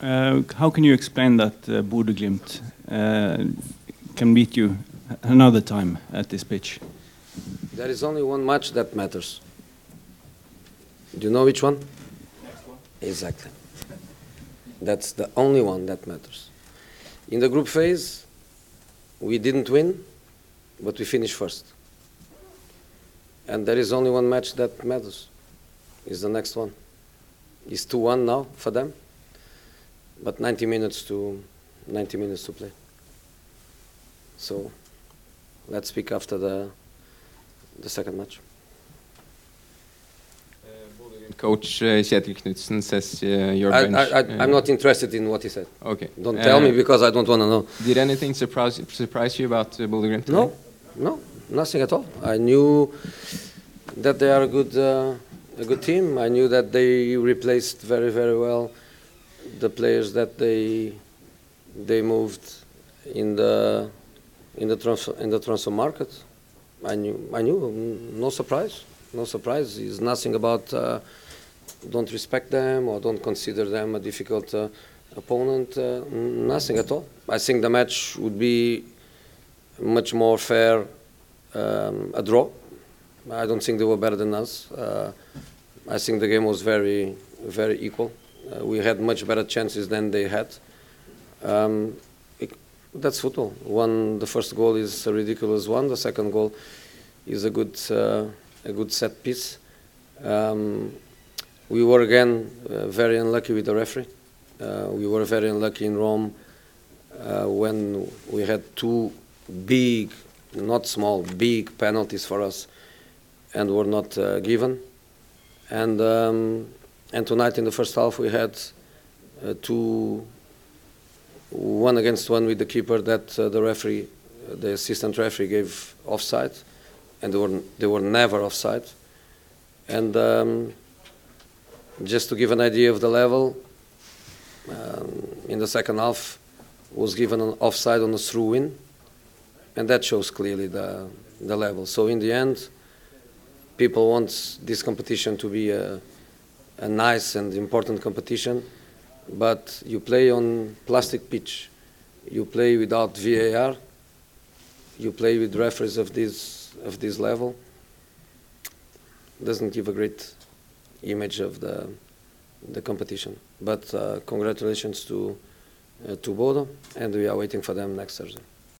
Uh, how can you explain that uh, Bodø/Glimt uh, can beat you another time at this pitch? There is only one match that matters. Do you know which one? one. Exactly. That's the only one that matters. In the group phase, we didn't win, but we finished first. And there is only one match that matters. Is the next one. It's 2-1 now for them, but 90 minutes to 90 minutes to play. So let's speak after the the second match. Coach uh, Kjetil Knutsen says uh, your I, bench. I, I, am not interested in what he said. Okay. Don't tell uh, me because I don't want to know. Did anything surprise surprise you about uh, Bodø/Glimt? No, no, nothing at all. I knew that they are a good, uh, a good team. I knew that they replaced very, very well the players that they they moved in the in the transfer in the transfer market. I knew, I knew, no surprise, no surprise. It's nothing about uh, don't respect them or don't consider them a difficult uh, opponent. Uh, nothing at all. I think the match would be much more fair, um, a draw. I don't think they were better than us. Uh, I think the game was very, very equal. Uh, we had much better chances than they had. Um, that's football. One, the first goal is a ridiculous one. The second goal is a good, uh, a good set piece. Um, we were again uh, very unlucky with the referee. Uh, we were very unlucky in Rome uh, when we had two big, not small, big penalties for us, and were not uh, given. And um, and tonight in the first half we had uh, two one against one with the keeper that uh, the referee, uh, the assistant referee gave offside, and they were, they were never offside. And um, just to give an idea of the level, um, in the second half was given an offside on a throw-in, and that shows clearly the, the level. So in the end, people want this competition to be a, a nice and important competition but you play on plastic pitch, you play without VAR, you play with referees of this of this level. Doesn't give a great image of the the competition. But uh, congratulations to uh, to Bodo, and we are waiting for them next Thursday.